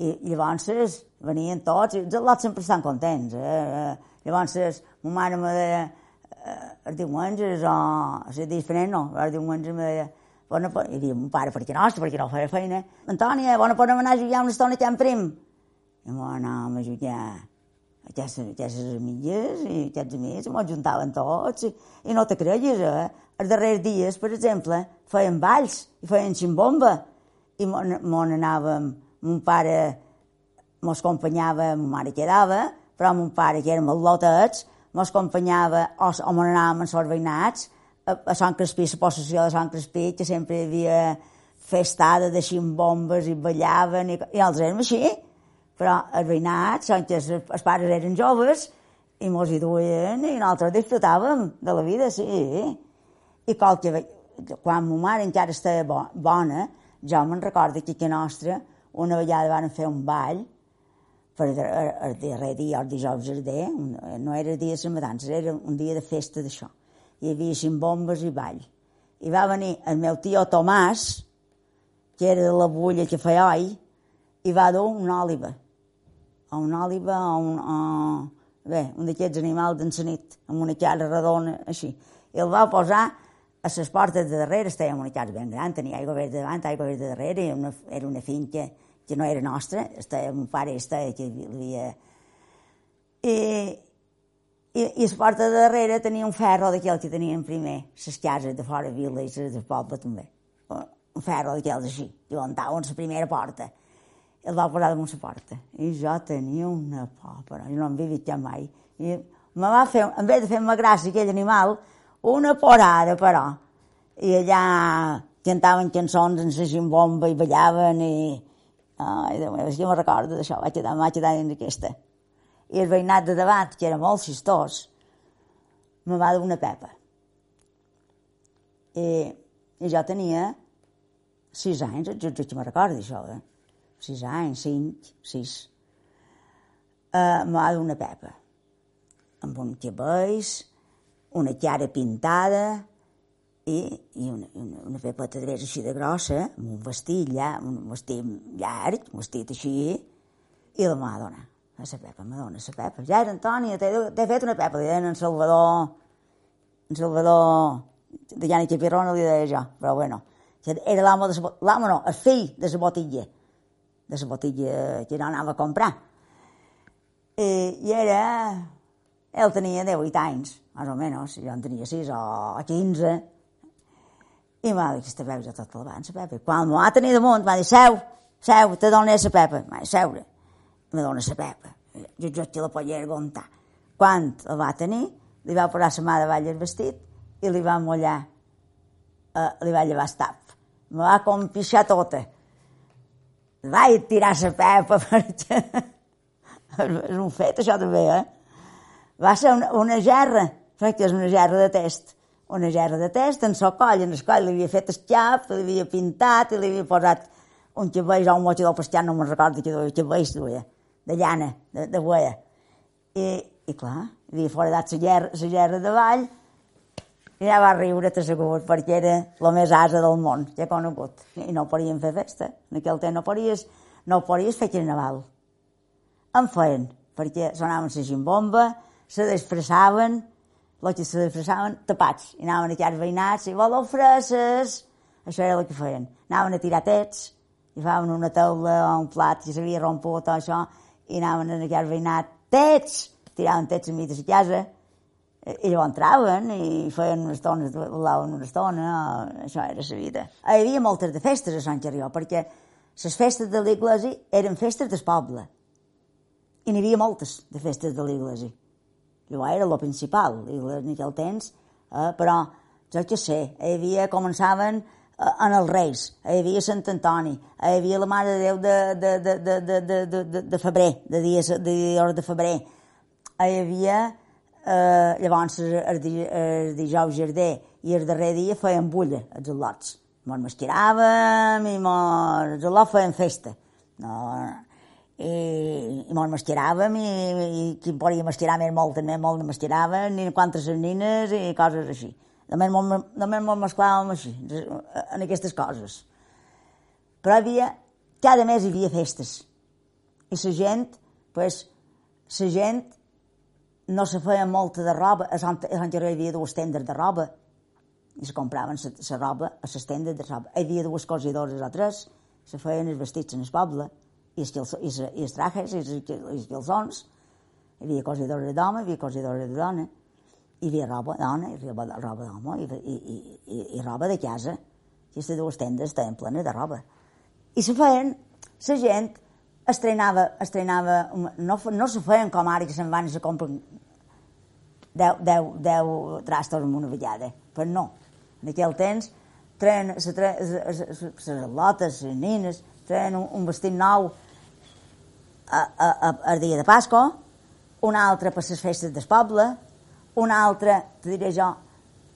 I, llavors venien tots, i els al·lots sempre estan contents. Eh? Llavors, ma mare me deia, eh, els diumenges, o, o sigui, diferent no, els diumenges me deia, bona, i diu, mon pare, perquè nostre, perquè no feia feina. Antònia, bona podem anar a jugar una estona allà en prim. I m'ho anàvem a jugar aquestes, aquestes amigues i aquests amics, m'ho juntaven tots, i, i no te creguis, eh? Els darrers dies, per exemple, feien balls i feien ximbomba, i m'on anàvem, mon pare mos acompanyava, ma mare quedava, però mon pare, que érem lotets, mos acompanyava o, o m'on anàvem en els veïnats, a, a Sant Crespí, la possessió de Sant Crespí, que sempre hi havia festada, deixin bombes i ballaven, i, i els érem així. Però veïnats, que els, pares eren joves, i mos hi duien, i nosaltres disfrutàvem de la vida, sí. I qualque, quan ma mare encara estava bo, bona, jo me'n recordo que a nostra una vegada van fer un ball per el, el darrer dia, el dijous dia, no era el dia de les era un dia de festa d'això hi havia bombes i ball. I va venir el meu tio Tomàs, que era de la bulla que feia oi, i va dur una òliva. O una òliva o un... O, bé, un d'aquests animals d'encenit, amb una cara redona, així. I el va posar a les portes de darrere, estàvem una casa ben gran, tenia aigua verda davant, aigua verda darrere, era una, era una finca que no era nostra, estava, mon pare estava, que havia... I, i, i la porta de darrere tenia un ferro d'aquell que tenien primer, les cases de fora vila i les del poble també. Un ferro d'aquells així, que aguantaven la primera porta. I el va posar damunt la porta. I jo tenia una por, però jo no em havia vist mai. I me va fer, en vez de fer-me gràcia aquell animal, una porada, però. I allà cantaven cançons en la bomba i ballaven i... Ai, Déu meu, jo me recordo d'això, vaig quedar, vaig quedar dins d'aquesta i el veïnat de davant, que era molt xistós, me va donar una pepa. I, i jo tenia sis anys, jo, jo, jo me recordo això, eh? Sis anys, cinc, sis, uh, me va una pepa, amb uns cabells, una cara pintada i, i una, una, una pepa drets així de grossa, amb un vestit, ja, un vestit llarg, un vestit així, i la mà dona, a la pepa, me dona la pepa. Ja era Antònia, t'he fet una pepa, li deien en Salvador, en Salvador de Jani Chapirrona li deia jo, però bueno, era l'amo de l'amo no, el fill de la botilla, de la botilla que no anava a comprar. I, i era, ell tenia 18 anys, més o menys, jo en tenia 6 o 15, i m'ha dit, aquesta pepa ja tot la la pepa. Quan m'ho va tenir damunt, m'ha dit, seu, seu, te dono la pepa. M'ha dit, seure, me dona la pepa. Jo, jo te la podia aguantar. Quan la va tenir, li va posar la mà davall el vestit i li va mullar, eh, li va llevar el tap. Me va compixar tota. Vaig tirar la pepa perquè... és un fet, això també, eh? Va ser una, una gerra, que és una gerra de test. Una gerra de test en so coll, en el coll li havia fet el xap, li havia pintat i li havia posat un xaveix o un motxo del pastià, no me'n recordo que duia, xaveix duia, de llana, de, de boia. I, i clar, havia foradat la gerra, gerra de ball ja va riure, t'assegut, perquè era la més asa del món, ja conegut. I no podien fer festa. En aquell temps no podies, no podies fer carnaval. En feien, perquè sonaven la gimbomba, se disfressaven, els que se disfressaven tapats, i anaven a aquells veïnats, i voleu freses, això era el que feien. Anaven a tirar tets, i faven una taula o un plat que s'havia romput tot això, i anaven a aquell veïnat, tets, tiraven tets a mi de casa, i llavors entraven i feien una estona, volaven una estona, això era la vida. Hi havia moltes de festes a Sant Carrió, perquè les festes de l'Iglesi eren festes del poble. I n'hi havia moltes de festes de l'Iglesi. Llavors era lo principal, en aquell temps, eh, però jo què sé, hi havia, començaven eh, en els Reis, hi havia Sant Antoni, hi havia la Mare de Déu de, de, de, de, de, de, de, de febrer, de dies de, de, de febrer, hi havia Eh, llavors, el, el dijous jardí i el darrer dia feien bulla, els al·lots. Mos mastiràvem i mos, els al·lots feien festa. No, i, i mos mastiràvem i, i qui podia mastirar més molt, també molt no mastiraven, ni quantes nines i coses així. Només mos, només mos així, en aquestes coses. Però havia, cada mes hi havia festes. I la gent, pues, la gent no se feia molta de roba, a Sant, a Sant Jeroi hi havia dues tendes de roba, i se compraven la roba a les tendes de roba. Hi havia dues cosidores o tres, se feien els vestits en el poble, i els, i, els, i els trajes, i els, i els calçons. Hi havia cosidores d'home, hi havia cosidores de dona, hi havia roba dona, hi havia roba d'home, i, i, i, i, i roba de casa. Aquestes dues tendes estaven plenes de roba. I se feien, la gent estrenava, estrenava no, no se feien com ara que se'n van i se compren 10, 10, 10 trastos en una vegada, però no. En aquell temps treien les lotes, les nines, treien un, un vestit nou a, a, a, el dia de Pasco, un altre per les festes del poble, un altre, te diré jo,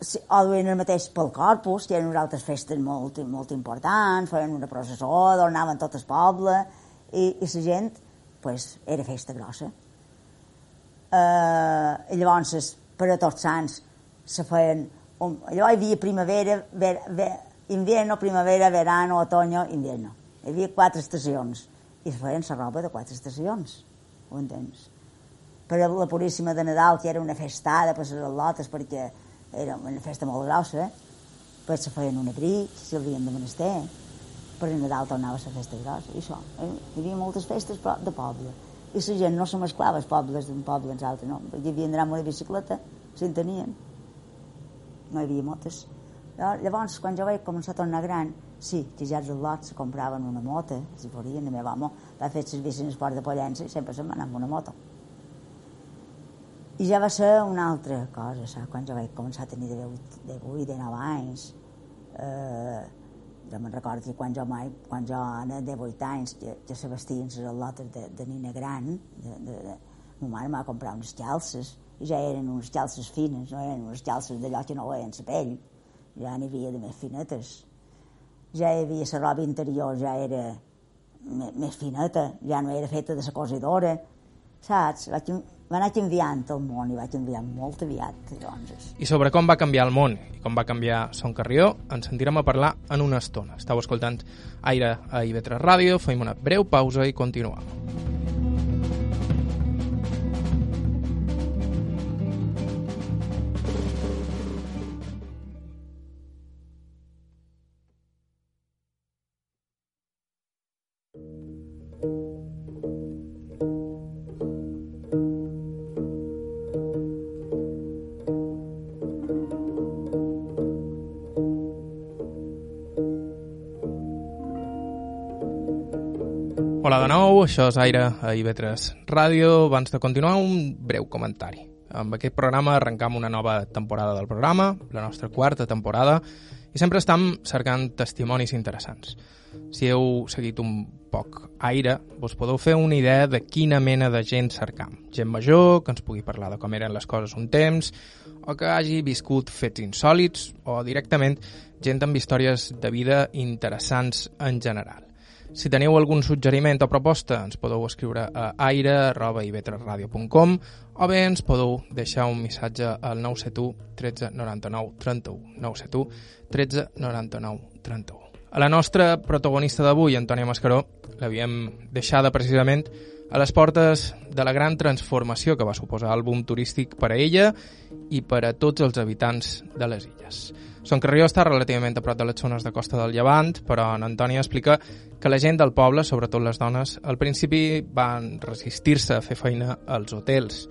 o duien el mateix pel Corpus, eren unes altres festes molt, molt importants, feien una processó, donaven tot el poble, i, i la gent, pues, era festa grossa eh, llavors per a tots sants se feien un, allò hi havia primavera, ver, ver, invierno, primavera, verano, otoño, invierno. Hi havia quatre estacions i es feien la roba de quatre estacions, ho entens? Per a la Puríssima de Nadal, que era una festada per les al·lotes, perquè era una festa molt grossa, pues se feien un abric, si el havien de menester, per Nadal tornava a la festa grossa, i això. Eh? Hi havia moltes festes de poble i la gent no se mesclava els pobles d'un poble amb l'altre, no. Hi havia d'anar amb una bicicleta, si en tenien. No hi havia motes. Llavors, quan jo vaig començar a tornar gran, sí, que ja els lots se compraven una moto, si volien, la meva home va fer servici en el port de Pollença i sempre se'n va anar amb una moto. I ja va ser una altra cosa, saps? quan jo vaig començar a tenir de 8, de 8 de 9 anys, eh, jo me'n recordo quan jo, mai, quan jo era de 8 anys, que, que se vestien les al·lotes de, de nina gran, de, de, de, ma mare m'ha comprat unes calces, i ja eren unes calces fines, no eren unes calces d'allò que no veien la pell, ja n'hi havia de més finetes. Ja hi havia la roba interior, ja era més fineta, ja no era feta de la cosidora, saps? Vaig, va anar canviant el món i vaig canviar molt aviat. Doncs. I sobre com va canviar el món i com va canviar Son Carrió, ens sentirem a parlar en una estona. Estau escoltant Aire a IB3 Ràdio, fem una breu pausa i continuem. Hola de nou, això és Aire a IB3 Ràdio. Abans de continuar, un breu comentari. Amb aquest programa arrencam una nova temporada del programa, la nostra quarta temporada, i sempre estem cercant testimonis interessants. Si heu seguit un poc aire, vos podeu fer una idea de quina mena de gent cercam. Gent major, que ens pugui parlar de com eren les coses un temps, o que hagi viscut fets insòlids, o directament gent amb històries de vida interessants en general. Si teniu algun suggeriment o proposta, ens podeu escriure a aire.ivetresradio.com o bé ens podeu deixar un missatge al 971 13 99 31. 971 13 99 31. A la nostra protagonista d'avui, Antònia Mascaró, l'havíem deixada precisament a les portes de la gran transformació que va suposar l'àlbum turístic per a ella i per a tots els habitants de les illes. Son Carrió està relativament a prop de les zones de costa del Llevant, però en Antònia explica que la gent del poble, sobretot les dones, al principi van resistir-se a fer feina als hotels.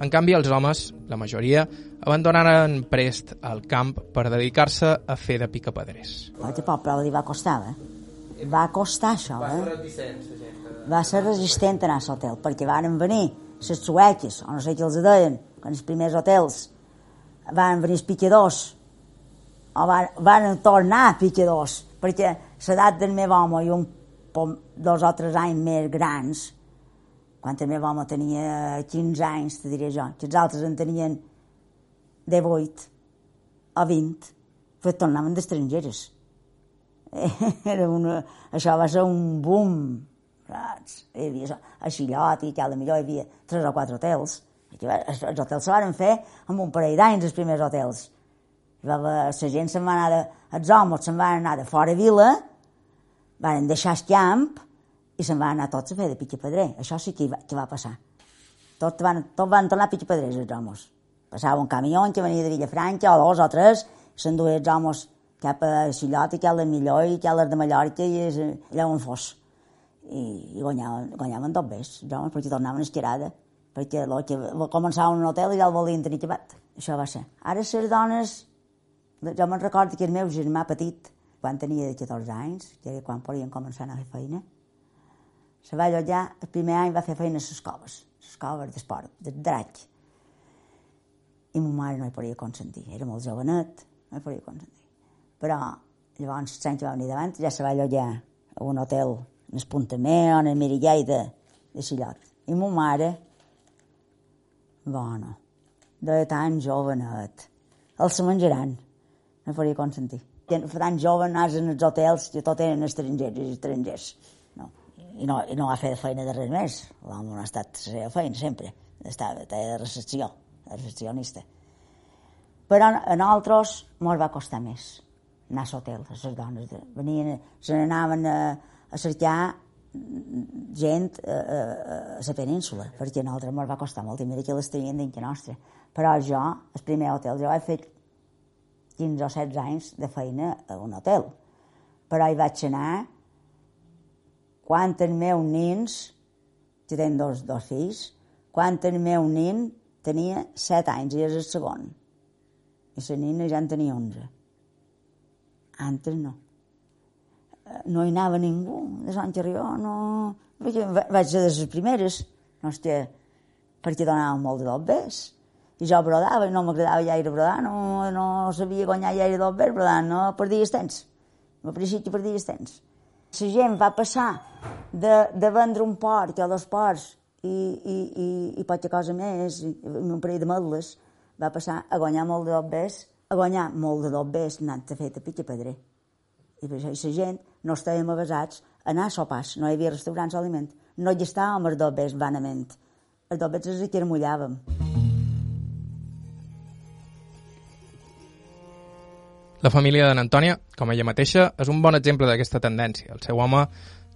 En canvi, els homes, la majoria, abandonaren prest el camp per dedicar-se a fer de picapedrers. Aquest poble li va costar, eh? Va costar això, eh? Va ser resistent, Va ser resistent anar a l'hotel, perquè van venir les sueques, o no sé què els deien, quan els primers hotels, van venir els picadors, o van, van tornar picadors, perquè l'edat del meu home i un dos o tres anys més grans, quan el meu home tenia 15 anys, te diré jo, que els altres en tenien 18 o 20, pues tornaven d'estrangeres. Era una, això va ser un boom, saps? Hi havia a Xillot i que a la millor hi havia tres o quatre hotels. Els, els hotels se van fer amb un parell d'anys, els primers hotels la, la gent se'n va anar de, els homes se'n van anar de fora vila, van deixar el camp i se'n van anar tots a fer de pitxapedrer. Això sí que va, que va passar. Tots van, tot van tornar pitxapedrers, els homes. Passava un camió que venia de Villafranca, o dos o tres, s'enduia els homes cap a Xillot i cap a Millor i cap a les de Mallorca i allà on fos. I, i guanyaven, guanyaven tot bé, els homes, perquè tornaven esquerada, perquè lo que començava un hotel i ja el volien tenir acabat. Això va ser. Ara les dones jo me'n recordo que el meu germà petit, quan tenia 14 anys, que era quan podien començar a fer feina, se va allotjar, el primer any va fer feina a les coves, les coves d'esport, de drac. I ma mare no hi podia consentir, era molt jovenet, no hi podia consentir. Però llavors, l'any que va venir davant, ja se va allotjar a un hotel en o en el Mirillai de, Sillot. I ma mare, bona, de tan jovenet, els se menjaran no faria consentir. Tan jove anàs en els hotels que tot eren estrangers i estrangers. No. I, no, I no va fer feina de res més. L'home no ha estat la seva feina, sempre. Estava de recepció, de recepcionista. Però a nosaltres ens va costar més anar a l'hotel, a les dones. Venien, se n'anaven a, a cercar gent a, a, a la península, perquè a nosaltres ens va costar molt, i mira que les tenien dintre nostra. Però jo, el primer hotel, jo vaig fer 15 o 16 anys de feina a un hotel. Però hi vaig anar quan el meu nins, que tenen dos, dos fills, quan el meu nin tenia 7 anys i és el segon. I la nina ja en tenia 11. Antes no. No hi anava ningú, de Sant Carrió, no... Perquè vaig de les primeres, no hòstia, perquè donava molt de dobbers i jo brodava no m'agradava gaire brodar, no, no sabia guanyar gaire del verd brodant, no perdies temps. Que perdies temps. La gent va passar de, de vendre un port o dos ports i, i, i, i poca cosa més, i un parell de medles, va passar a guanyar molt de dobbers, a guanyar molt de dobbers anant a fer de pitja pedrer. I per això la gent no estàvem avasats anar a sopars, no hi havia restaurants d'aliment. No hi estàvem els dobbers vanament. Els dobbers els hi mullàvem. La família d'en Antònia, com ella mateixa, és un bon exemple d'aquesta tendència. El seu home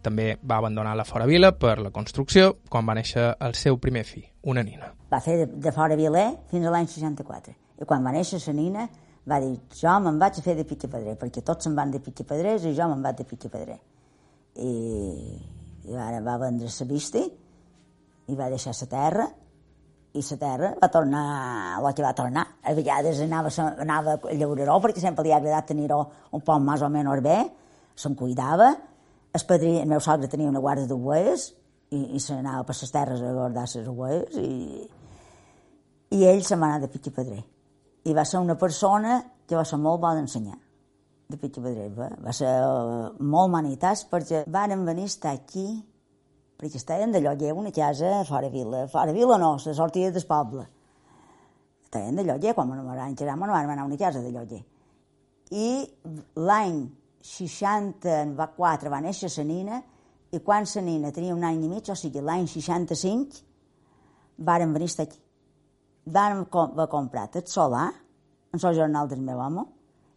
també va abandonar la Fora Vila per la construcció quan va néixer el seu primer fill, una nina. Va fer de, de Fora Viler fins a l'any 64. I quan va néixer la nina va dir jo me'n vaig a fer de Pedrer, perquè tots se'n van de Pedrers i jo me'n vaig de Pedrer. I, i ara va vendre la vista i va deixar la terra i la terra va tornar el que va tornar. A vegades anava, anava a llauraró perquè sempre li ha agradat tenir-ho un poc més o menys bé, se'n cuidava. El, padrí, el meu sogre tenia una guarda d'ovelles i, i se n'anava per les terres a guardar les ovelles i, i ell se'n va de Pedrer. I va ser una persona que va ser molt bona d'ensenyar de Pedrer. Va, va ser molt manitas perquè van venir estar aquí perquè estaven de lloguer una casa fora vila. Fora vila no, la sortida del poble. Estaven de lloguer, quan me van enxerar, me van anar a una casa de lloguer. I l'any 64 va néixer la nina i quan la nina tenia un any i mig, o sigui, l'any 65, varen venir aquí. Van va comprar el solar, en el jornal del meu home,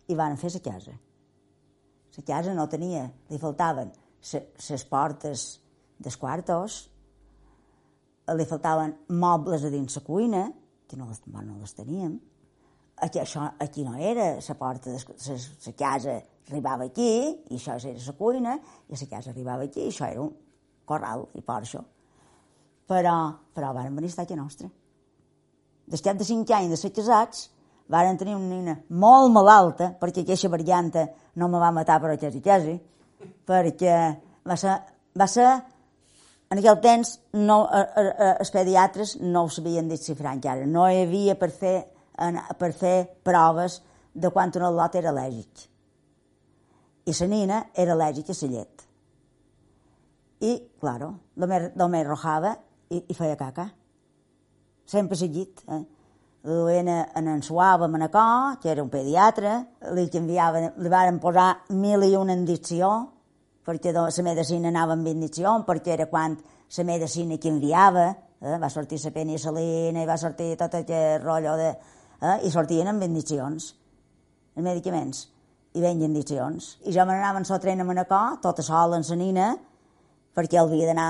i van fer la casa. La casa no tenia, li faltaven les portes dels quartos, li faltaven mobles a dins la cuina, que no les, no les teníem, aquí, això, aquí no era, la porta de la casa arribava aquí, i això era la cuina, i la casa arribava aquí, i això era un corral, i això. Però, però van venir a estar aquí nostra. Després de cinc anys de ser casats, varen tenir una nina molt malalta, perquè aquesta varianta no me va matar per quasi quasi, perquè va ser, va ser en aquell temps no, eh, eh, eh, els pediatres no ho sabien desxifrar encara. No hi havia per fer, per fer proves de quan un al·lot era al·lèrgic. I la nina era al·lèrgica a la llet. I, claro, només rojava i, i feia caca. Sempre seguit. Eh? Duien en en Suava Manacó, que era un pediatre, li canviaven, li van posar mil i una indicció, perquè la medicina anava amb bendició, perquè era quan la medicina que enviava, eh? va sortir la penicilina i va sortir tot aquest rotllo de... Eh? i sortien amb bendicions, els medicaments, i ben bendicions. I jo me n'anava en tren a Manacó, tota sola en la nina, perquè el havia d'anar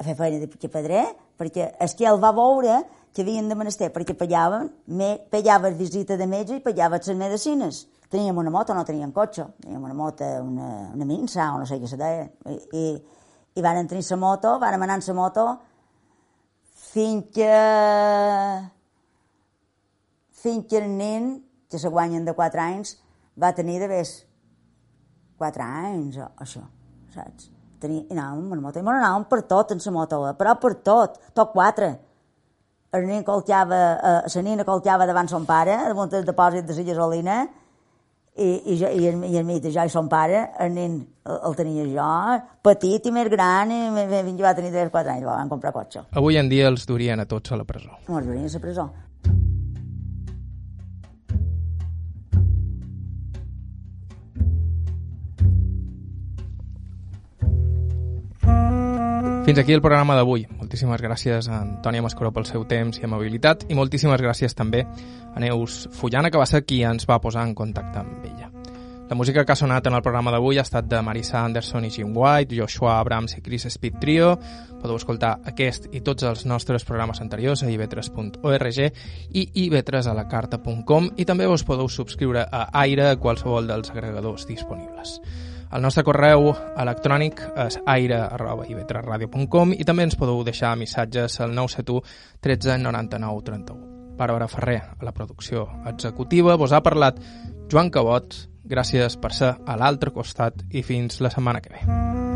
a fer feina de pedrer, perquè és que el va veure que havien de menester, perquè pagaven, me, pagava visita de metge i pagava les medicines. Teníem una moto, no teníem cotxe, teníem una moto, una, una minsa, o no sé què se deia, i, i, i van tenir la moto, van anar la moto fins que fins que el nen, que se guanyen de 4 anys, va tenir de més 4 anys o això, saps? Tenia, i anàvem amb moto, i anàvem per tot en la moto, eh? però per tot, tot quatre. El nen coltava, eh, la nina coltava davant son pare, damunt del depòsit de la gasolina, i, i, jo, i, el, i el mit, jo i son pare, el nen el, el tenia jo, petit i més gran, i jo va tenir 3-4 anys, van comprar cotxe. Avui en dia els durien a tots a la presó. No, els durien a la presó. Fins aquí el programa d'avui. Moltíssimes gràcies a Antònia Mascaró pel seu temps i amabilitat i moltíssimes gràcies també a Neus Fullana, que va ser qui ens va posar en contacte amb ella. La música que ha sonat en el programa d'avui ha estat de Marisa Anderson i Jim White, Joshua Abrams i Chris Speed Trio. Podeu escoltar aquest i tots els nostres programes anteriors a ivetres.org i ivetresalacarta.com i també us podeu subscriure a Aire a qualsevol dels agregadors disponibles. El nostre correu electrònic és aire.ivetresradio.com i també ens podeu deixar missatges al 971 13 99 31. Bàrbara Ferrer, a la producció executiva, vos ha parlat Joan Cabot. Gràcies per ser a l'altre costat i fins la setmana que ve.